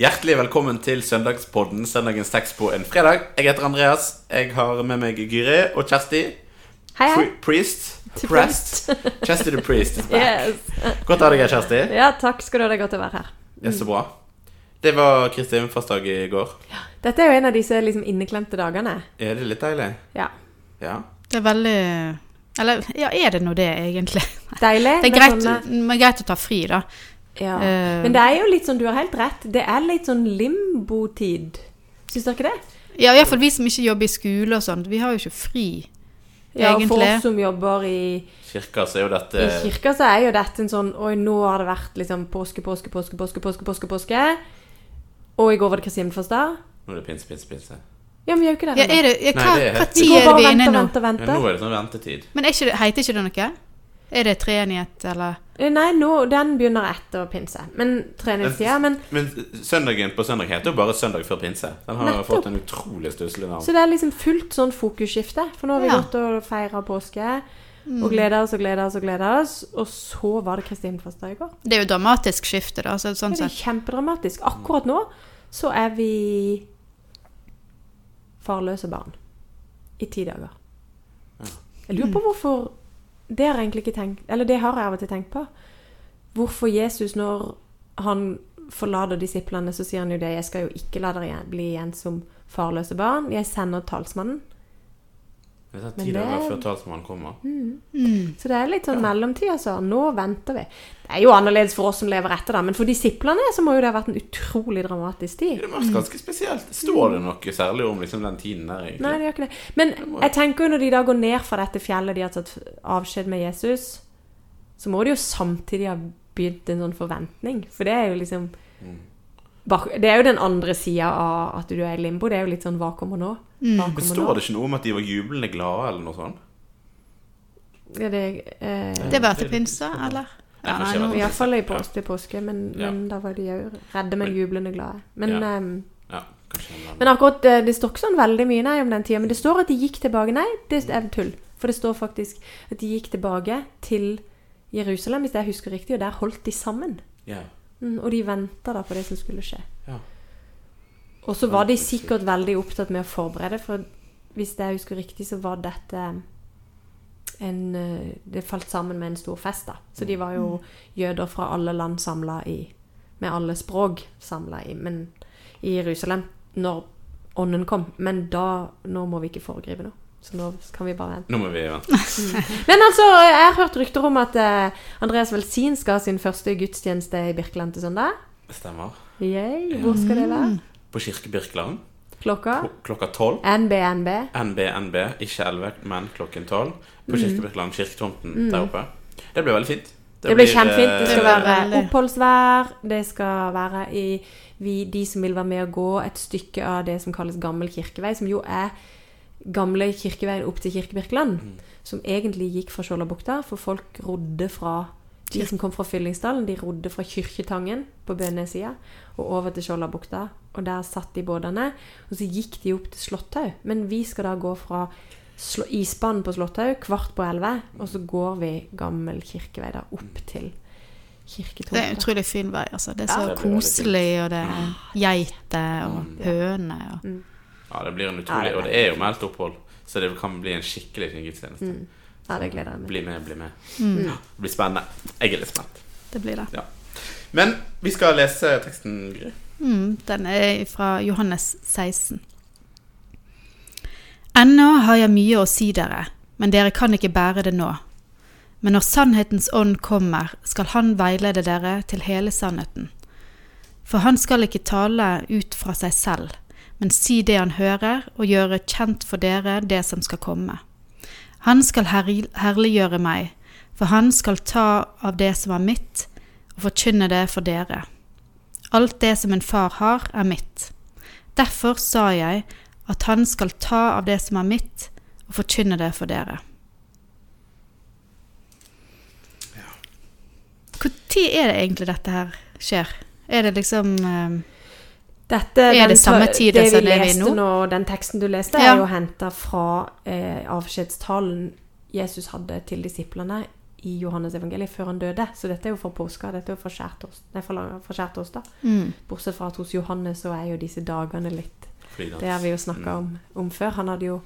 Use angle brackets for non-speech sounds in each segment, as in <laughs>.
Hjertelig velkommen til søndagspodden Søndagens tekst på en fredag. Jeg heter Andreas. Jeg har med meg Gyri og Kjersti. Hei, hei. Priest. Prest. <laughs> Kjersti the Priest is back. Yes. Godt å ha deg her, Kjersti. Ja, takk skal du ha. Det er godt å være her. Det er så bra. Det var Kristi Fastdag i går. Dette er jo en av disse liksom inneklemte dagene. Er det litt deilig? Ja. Ja. Det er veldig Eller ja, er det nå det, egentlig? Deilig. Det er greit, sånne- men greit å ta fri, da. Ja. Eh, Men det er jo litt sånn, du har helt rett, det er litt sånn limbotid. Syns dere ikke det? Ja, iallfall vi som ikke jobber i skole og sånt. Vi har jo ikke fri, Ja, og for oss som jobber i, Kirka så er jo dette i kirka, så er jo dette en sånn Oi, nå har det vært liksom påske, påske, påske, påske, påske, påske, påske. Og i går var det Kristi himmelfartsdag. Nå er det pinse, pinse, pinse. Ja, men vi gjør jo ikke det. Ja, er det, ja, Nei, hva, det er hva tid er vi inne i nå? vente. Ja, nå er det sånn ventetid. Men er ikke det, heter ikke det noe? Er det treenighet, eller? Eh, Nei, nå, den begynner etter pinse. Men treningstida. Men Men søndagen på søndag heter jo bare søndag før pinse. Den har Nettopp. fått en utrolig stusslig navn. Så det er liksom fullt sånn fokusskifte. For nå har vi Ja. gått og feira påske. Og gleda oss og gleda oss og gleda oss. Og så var det Kristin himmelfartsdag i går. Det er jo dramatisk skifte, da. Så, sånn Det er kjempedramatisk. Akkurat nå så er vi farløse barn. I ti dager. Jeg lurer på hvorfor Det har jeg egentlig ikke tenkt Eller det har jeg av og til tenkt på. Hvorfor Jesus, når han forlater disiplene, så sier han jo det Jeg skal jo ikke la dere bli igjen som farløse barn. Jeg sender talsmannen. Det tar ti det- dager før talsmannen kommer. Mm. Så det er litt sånn mellomtid, altså. Nå venter vi. Det er jo annerledes for oss som lever etter, da, men for disiplene så må jo det ha vært en utrolig dramatisk tid. Det var ganske spesielt. Står det noe særlig om liksom, den tiden der, egentlig? Nei, det gjør ikke det. Men jeg tenker jo når de da går ned fra dette fjellet de har tatt avskjed med Jesus, så må de jo samtidig ha begynt en sånn forventning. For det er jo liksom bak- Det er jo den andre sida av at du er i limbo. Det er jo litt sånn hva kommer nå? Hva Men kommer står nå? det ikke noe om at de var jublende glade, eller noe sånt? Ja, det, eh, Det var til pinse, eller? Ja, nå, vet I påske til påske, men, Ja. men da var de jo redde, men jublende glade. Men, Ja. ehm, Ja, men akkurat eh, det står ikke sånn veldig mye nei om den tida. Men det står at de gikk tilbake. Nei, det er tull. For det står faktisk at de gikk tilbake til Jerusalem, hvis jeg husker riktig, og der holdt de sammen. Ja. Mm, og de venta da på det som skulle skje. Ja. Og så var de sikkert veldig opptatt med å forberede, for hvis jeg husker riktig, så var dette en eh, Det falt sammen med en stor fest, da. Så de var jo jøder fra alle land samla i Med alle språk samla i, men, i Jerusalem når ånden kom. Men da Nå må vi ikke foregripe noe. Så nå kan vi bare vente. Nå må vi vente. Men altså, jeg har hørt rykter om at eh, Andreas Velsin skal ha sin første gudstjeneste i Birkeland til søndag. Stemmer. Yay. Hvor skal det være? På Kirke Birkeland Klokka? kl- klokka tolv. NBNB. NBNB, ikke 11, men klokken 12. På Mm. Kirke Birkeland, kirketomten der oppe. Det blir veldig fint. Det blir kjempefint. Det skal eh, være veldig. oppholdsvær. Det skal være i vi, de som vil være med og gå et stykke av det som kalles Gammel kirkevei, som jo er gamle kirkeveien opp til Kirkebirkeland, mm. Som egentlig gikk fra Skjoldabukta, for folk rodde fra De som kom fra Fyllingsdalen, de rodde fra Kyrkjetangen på Bønessida og over til Skjoldabukta. Og der satt de båtene. Og så gikk de opp til Slåtthaug. Men vi skal da gå fra isbanen på Slåtthaug kvart på elleve, og så går vi gammel kirkevei da opp til Det er en utrolig fin vei, altså. Det er Ja, så det koselig, og det er geiter og Mm. høner og Ja, det blir en utrolig det Og det er jo meldt opphold, så det kan bli en skikkelig fin gudstjeneste. Mm. Ja, det gleder jeg meg. Bli med, bli med. Mm. Det blir spennende. Jeg er litt spent. Det blir det. Ja. Men vi skal lese teksten, Gry. Mm, den er fra Johannes 16. Ennå har jeg mye å si dere, men dere kan ikke bære det nå. Men når sannhetens ånd kommer, skal han veilede dere til hele sannheten. For han skal ikke tale ut fra seg selv, men si det han hører, og gjøre kjent for dere det som skal komme. Han skal herliggjøre meg, for han skal ta av det som er mitt, og forkynne det for dere. Alt det som en far har, er mitt. Derfor sa jeg at han skal ta av det som er mitt, og forkynne det for dere. Når er det egentlig dette her skjer? Er det liksom eh, Dette, Er det den samme tid det som vi det vi leste nå? Den teksten du leste, Ja. er jo henta fra eh, avskjedstalen Jesus hadde til disiplene i Johannes evangeliet før han døde. Så dette er jo fra påska. Dette er jo fra skjærtorsdag. Mm. Bortsett fra at hos Johannes så er jo disse dagene litt Fridans. Det har vi jo snakka om, om før. Han hadde jo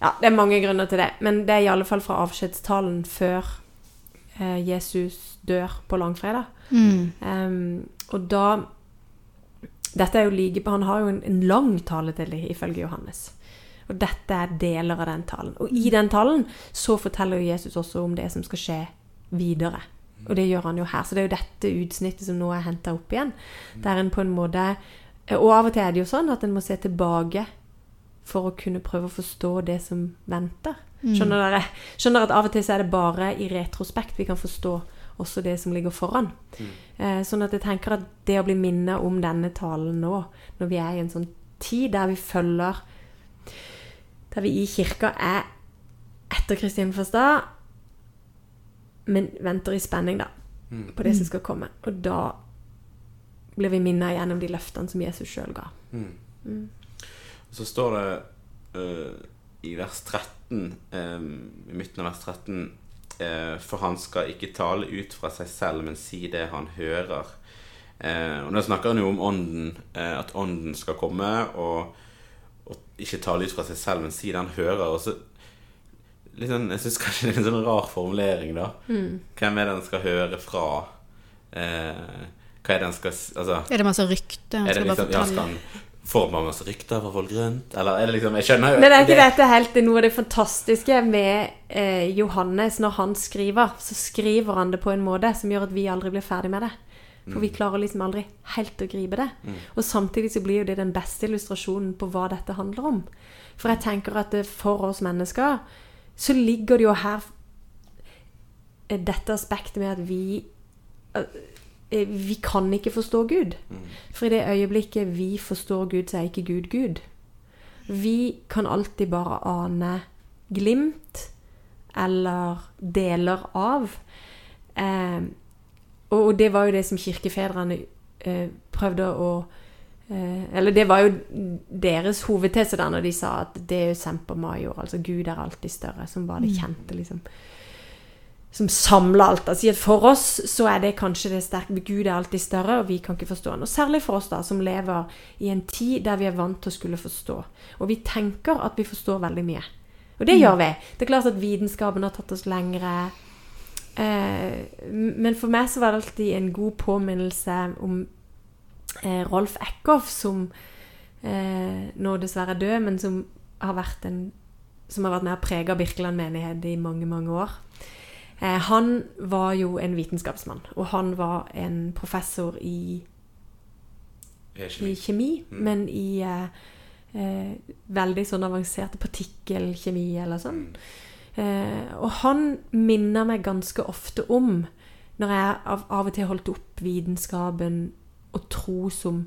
Ja, det er mange grunner til det. Men det er i alle fall fra avskjedstalen før eh, Jesus dør på langfredag. Mm. Um, og da Dette er jo like Han har jo en, en lang tale til det, ifølge Johannes. Og dette er deler av den talen. Og i den talen så forteller jo Jesus også om det som skal skje videre. Og det gjør han jo her. Så det er jo dette utsnittet som nå er henta opp igjen. Der en på en måte Og av og til er det jo sånn at en må se tilbake for å kunne prøve å forstå det som venter. Skjønner dere? Skjønner at av og til så er det bare i retrospekt vi kan forstå også det som ligger foran. Eh, sånn at jeg tenker at det å bli minnet om denne talen nå, når vi er i en sånn tid der vi følger Der vi i kirka er etter Kristin Forstad, men venter i spenning, da, på det som skal komme. Og da blir vi minnet gjennom de løftene som Jesus sjøl ga. Så står det uh, i vers 13, um, i midten av vers 13 eh, For han skal ikke tale ut fra seg selv, men si det han hører. Eh, og Da snakker han jo om ånden, eh, at ånden skal komme og, og ikke tale ut fra seg selv, men si det han hører. Og så sånn, Jeg syns kanskje det er en sånn rar formulering, da. Hvem er det han skal høre fra? Eh, hva er det han skal Altså Er det masse rykte? Han skal bare fortelle? ja, skal han Får man masse rykter fra folk rundt? Eller er det liksom Jeg skjønner jo Men er ikke dette helt noe av det fantastiske med eh, Johannes? Når han skriver, så skriver han det på en måte som gjør at vi aldri blir ferdig med det. For vi klarer liksom aldri helt å gripe det. Og samtidig så blir jo det den beste illustrasjonen på hva dette handler om. For jeg tenker at for oss mennesker så ligger det jo her eh, dette aspektet med at vi eh, Vi kan ikke forstå Gud. For i det øyeblikket vi forstår Gud, så er ikke Gud Gud. Vi kan alltid bare ane glimt eller deler av. Eh, og det var jo det som kirkefedrene eh, prøvde å eh, Eller det var jo deres hovedtese da når de sa at det er jo semper major, altså Gud er alltid større, som var det kjente, liksom. Som samler alt. Altså For oss så er det kanskje det sterke Gud er alltid større, og vi kan ikke forstå han. Og særlig for oss da, som lever i en tid der vi er vant til å skulle forstå. Og vi tenker at vi forstår veldig mye. Og det gjør vi. Det er klart at vitenskapen har tatt oss lengre. Eh, men for meg så var det alltid en god påminnelse om eh, Rolf Eckhoff, som eh, nå dessverre er død, men som har vært, en, som har vært med og prega Birkeland menighet i mange, mange år. Eh, han var jo en vitenskapsmann, og han var en professor i Kjemi, i kjemi kjemi, men i eh, eh, veldig sånn avanserte partikkelkjemi eller sånn. Eh, og han minner meg ganske ofte om, når jeg av, av og til holdt opp vitenskapen og tro som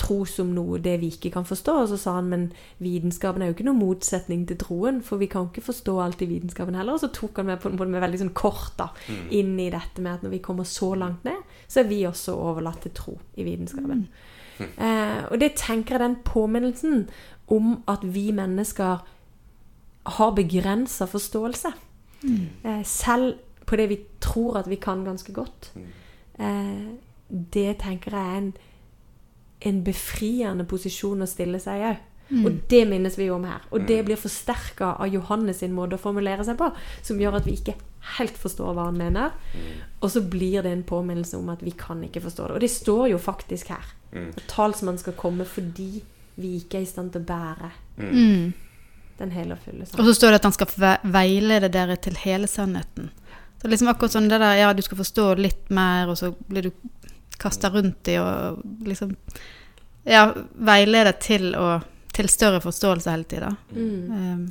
tro som noe det vi ikke kan forstå. Og så sa han men vitenskapen er jo ikke noen motsetning til troen, for vi kan ikke forstå alt i vitenskapen heller. Og så tok han meg på, på med veldig sånn kort da, inn i dette med at når vi kommer så langt ned, så er vi også overlatt til tro i vitenskapen. Eh, og det tenker jeg den påminnelsen om at vi mennesker har begrensa forståelse. Eh, selv på det vi tror at vi kan ganske godt. Eh, det tenker jeg er en, en befriende posisjon å stille seg i Mm. Og det minnes vi jo om her. Og det blir forsterka av Johannes sin måte å formulere seg på, som gjør at vi ikke helt forstår hva han mener. Og så blir det en påminnelse om at vi kan ikke forstå det. Og det står jo faktisk her. At talsmannen skal komme fordi vi ikke er i stand til å bære Mm. den hele og fulle sannheten. Og så står det at han skal ve- veilede dere til hele sannheten. Så liksom akkurat sånn det der, ja, du skal forstå litt mer, og så blir du kasta rundt i og liksom Ja, veileder til, å, til større forståelse hele tida. Mm. Um,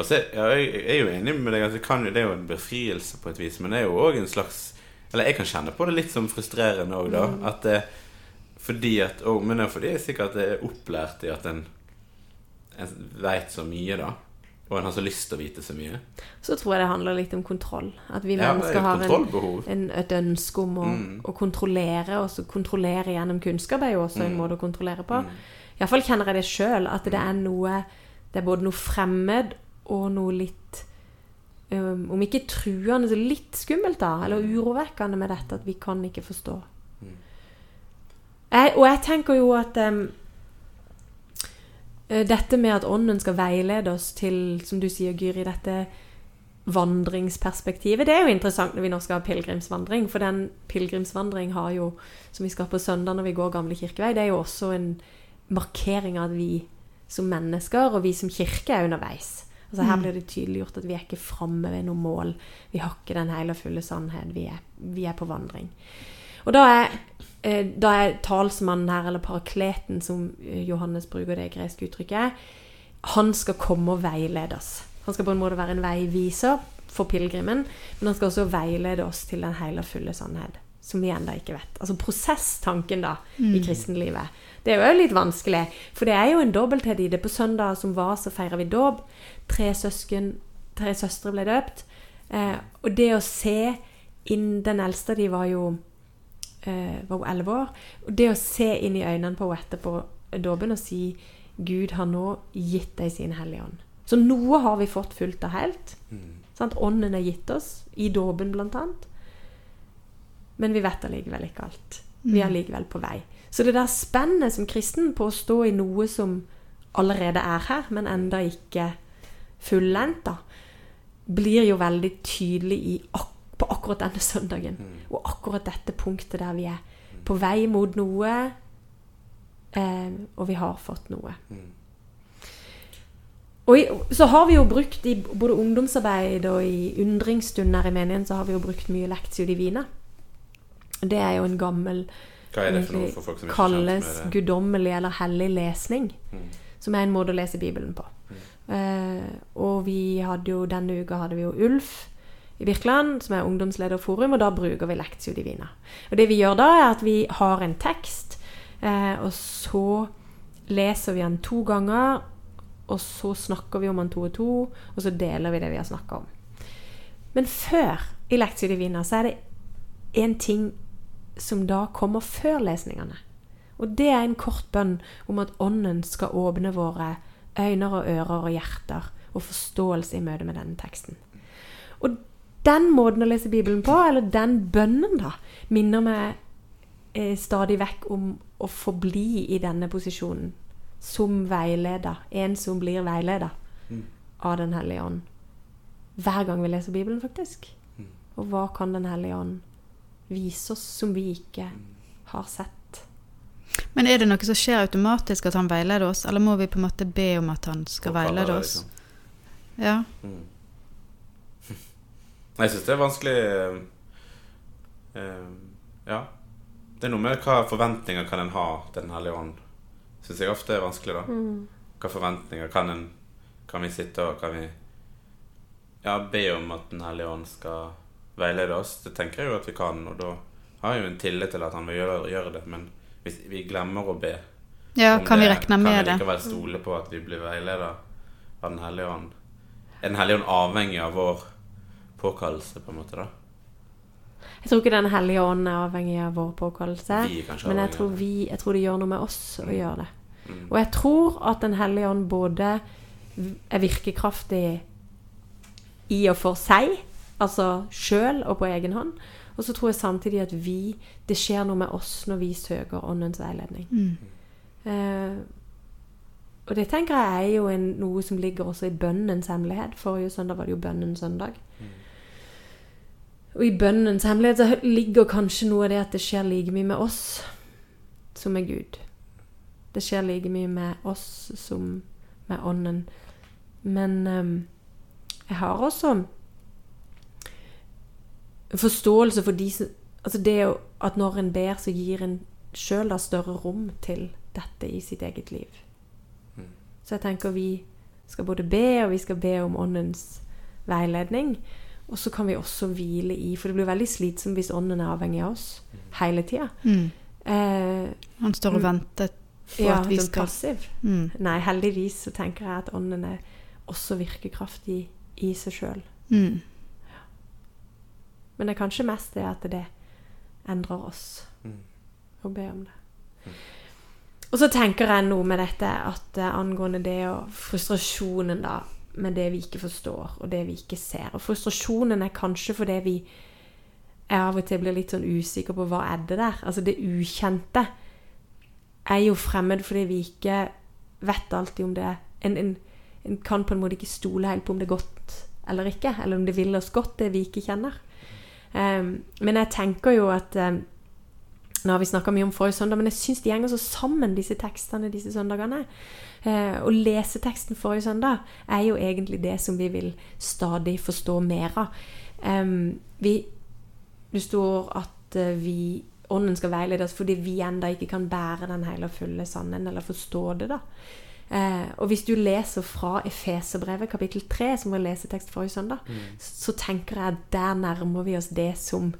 Altså, ja, jeg er jo enig med deg. Altså, kan, jo- det er jo en befrielse på et vis, men det er jo òg en slags Eller jeg kan kjenne på det litt som frustrerende òg, da. At det, fordi at og, Men det er fordi jeg sikkert er opplært i at en, en veit så mye, da. Og en har så lyst til å vite så mye. Så tror jeg det handler litt om kontroll. At vi Ja, er mennesker har en, en, et ønske om å, Mm. å kontrollere, og så kontrollere gjennom kunnskap er jo også en Mm. måte å kontrollere på. Mm. Iallfall kjenner jeg det sjøl, at det er noe Det er både noe fremmed og noe litt um, om ikke truende, så litt skummelt, da. Eller urovekkende med dette at vi kan ikke forstå. Jeg, og jeg tenker jo at um, dette med at ånden skal veilede oss til, som du sier, Gyri, dette vandringsperspektivet, det er jo interessant når vi nå skal ha pilegrimsvandring. For den pilegrimsvandring har jo, som vi skal på søndag når vi går Gamle kirkevei, det er jo også en markering av at vi som mennesker og vi som kirke er underveis. Altså Her blir det tydeliggjort at vi er ikke framme ved noe mål. Vi har ikke den hele og fulle sannhet. Vi er, vi er på vandring. Og da er, eh, da er talsmannen her, eller parakleten, som eh, Johannes bruker det greske uttrykket, han skal komme og veilede oss. Han skal på en måte være en veiviser for pilegrimen, men han skal også veilede oss til den hele og fulle sannhet, som vi ennå ikke vet. Altså prosesstanken da, i kristenlivet. Det er jo litt vanskelig, for det er jo en dobbelthet i det. På søndag som var, så feirer vi dåp. Tre søsken, tre søstre ble døpt. Eh, og det å se inn Den eldste de var jo eh, var hun elleve år. Og det å se inn i øynene på henne etterpå dåpen og si Gud har nå gitt deg sin Hellige Ånd. Så noe har vi fått fullt og helt. Sant? Ånden er gitt oss, i dåpen blant annet. Men vi vet allikevel ikke alt. Vi er allikevel på vei. Så det der spennet som kristen på å stå i noe som allerede er her, men enda ikke fullendt, blir jo veldig tydelig i ak på akkurat denne søndagen. Og akkurat dette punktet der vi er på vei mot noe, eh, og vi har fått noe. Og i, så har vi jo brukt i både ungdomsarbeid og i undringsstunder i menigheten, så har vi jo brukt mye Lectio Divina. Det er jo en gammel Hva er det for noe for folk som ikke kalles med det? guddommelig eller hellig lesning. Mm. Som er en måte å lese Bibelen på. Eh, og vi hadde jo denne uka hadde vi jo Ulf i Birkeland, som er ungdomslederforum, og da bruker vi Lectio Divina. Og det vi gjør da, er at vi har en tekst, eh, og så leser vi den to ganger, og så snakker vi om den to og to, og så deler vi det vi har snakka om. Men før i Lectio Divina så er det en ting som da kommer før lesningene. Og det er en kort bønn om at Ånden skal åpne våre øyne og ører og hjerter og forståelse i møte med denne teksten. Og den måten å lese Bibelen på, eller den bønnen, da, minner meg eh, stadig vekk om å forbli i denne posisjonen som veileder. En som blir veileder av Den hellige ånd. Hver gang vi leser Bibelen, faktisk. Og hva kan Den hellige ånd vise oss som vi ikke har sett? Men er det noe som skjer automatisk at han veileder oss, eller må vi på en måte be om at han skal veilede oss? liksom. Ja. Mm. Jeg syns det er vanskelig eh, eh, Ja. Det er noe med hva forventninger kan en ha til Den hellige ånd. Syns jeg ofte er vanskelig, da. Hva forventninger kan en Kan vi sitte og kan vi Ja, be om at Den hellige ånd skal veilede oss? Det tenker jeg jo at vi kan, og da har jeg jo en tillit til at han vil gjøre, gjøre det. Men hvis vi glemmer å be ja, om kan vi det, regne med Kan vi det? likevel stole på at vi blir veiledet av Den hellige ånd? Er Den hellige ånd avhengig av vår påkallelse, på en måte, da? Jeg tror ikke Den hellige ånd er avhengig av vår påkallelse. Men jeg tror, vi, jeg tror det gjør noe med oss å Mm. gjøre det. Mm. Og jeg tror at Den hellige ånd både er virkekraftig i og for seg, altså sjøl og på egen hånd. Og så tror jeg samtidig at vi Det skjer noe med oss når vi søker Åndens veiledning. Mm. Eh, og det tenker jeg er jo en, noe som ligger også i bønnens hemmelighet. Forrige søndag var det jo bønnens søndag. Og i bønnens hemmelighet så ligger kanskje noe av det at det skjer like mye med oss som med Gud. Det skjer like mye med oss som med Ånden. Men um, jeg har også forståelse for de som Altså det at når en ber, så gir en sjøl da større rom til dette i sitt eget liv. Så jeg tenker vi skal både be, og vi skal be om Åndens veiledning. Og så kan vi også hvile i For det blir veldig slitsomt hvis Ånden er avhengig av oss hele tida. Mm. Eh, Han står og Mm. venter på ja, at vi sånn skal passiv. mm. Nei, heldigvis så tenker jeg at Ånden er også virkekraftig i seg sjøl. Mm. Men det er kanskje mest det at det endrer oss Mm. å be om det. Og så tenker jeg noe med dette at eh, angående det og frustrasjonen, da med det vi ikke forstår, og det vi ikke ser. Og frustrasjonen er kanskje fordi vi jeg av og til blir litt sånn usikker på hva er det der. Altså det ukjente er jo fremmed fordi vi ikke vet alltid om det En, en, en kan på en måte ikke stole helt på om det er godt eller ikke, eller om det vil oss godt, det vi ikke kjenner. Um, men jeg tenker jo at um, Nå har vi snakka mye om forrige søndag, men jeg syns de henger så sammen, disse tekstene disse søndagene. Eh, å lese teksten forrige søndag er jo egentlig det som vi vil stadig forstå mer av. Um, vi, det står at uh, vi Ånden skal veilede oss fordi vi enda ikke kan bære den hele og fulle sannheten, eller forstå det. da. Eh, og hvis du leser fra Efeserbrevet kapittel 3, som var lesetekst forrige søndag, mm. så tenker jeg at der nærmer vi oss det som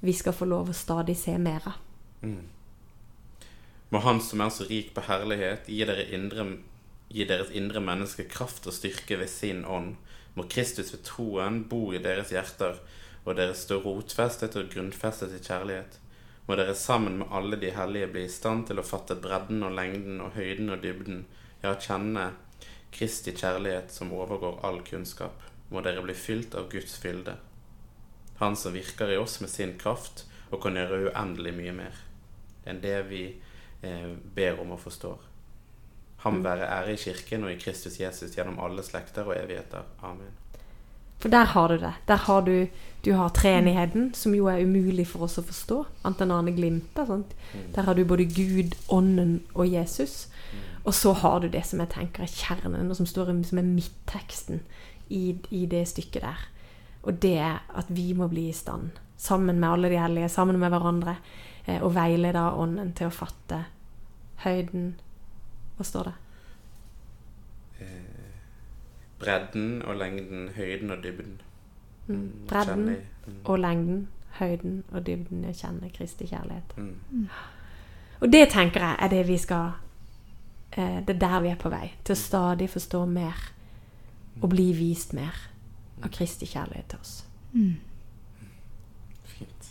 vi skal få lov å stadig se mer av. Mm. Må Han som er så rik på herlighet, gi, dere indre, gi deres indre menneske kraft og styrke ved sin ånd. Må Kristus ved troen bo i deres hjerter, og dere stå rotfestet og grunnfestet i kjærlighet. Må dere sammen med alle de hellige bli i stand til å fatte bredden og lengden og høyden og dybden ja, kjenne Kristi kjærlighet som overgår all kunnskap, må dere bli fylt av Guds fylde. Han som virker i oss med sin kraft og kan gjøre uendelig mye mer enn det vi eh, ber om og forstår. Ham mm. være ære i Kirken og i Kristus Jesus gjennom alle slekter og evigheter. Amen. For der har du det. Der har du, du har treenigheten, som jo er umulig for oss å forstå. Annet enn Arne Glimta. Sant? Der har du både Gud, Ånden og Jesus. Og så har du det som jeg tenker er kjernen, og som, står, som er midtteksten i, i det stykket der. Og det er at vi må bli i stand, sammen med alle de hellige, sammen med hverandre, og veileder Ånden til å fatte høyden Hva står det? Eh, bredden og lengden, høyden og dybden. Mm. mm bredden mm. og lengden, høyden og dybden. å kjenne Kristi kjærlighet. Mm. mm. Og det tenker jeg er det vi skal eh, det er der vi er på vei. Til å stadig forstå mer og bli vist mer av Kristi kjærlighet til oss. Mm. Fint.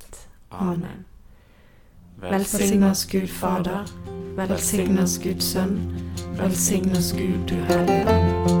Amen. Velsign oss Gud Fader, velsign oss Guds Sønn, velsign oss Gud du Hellige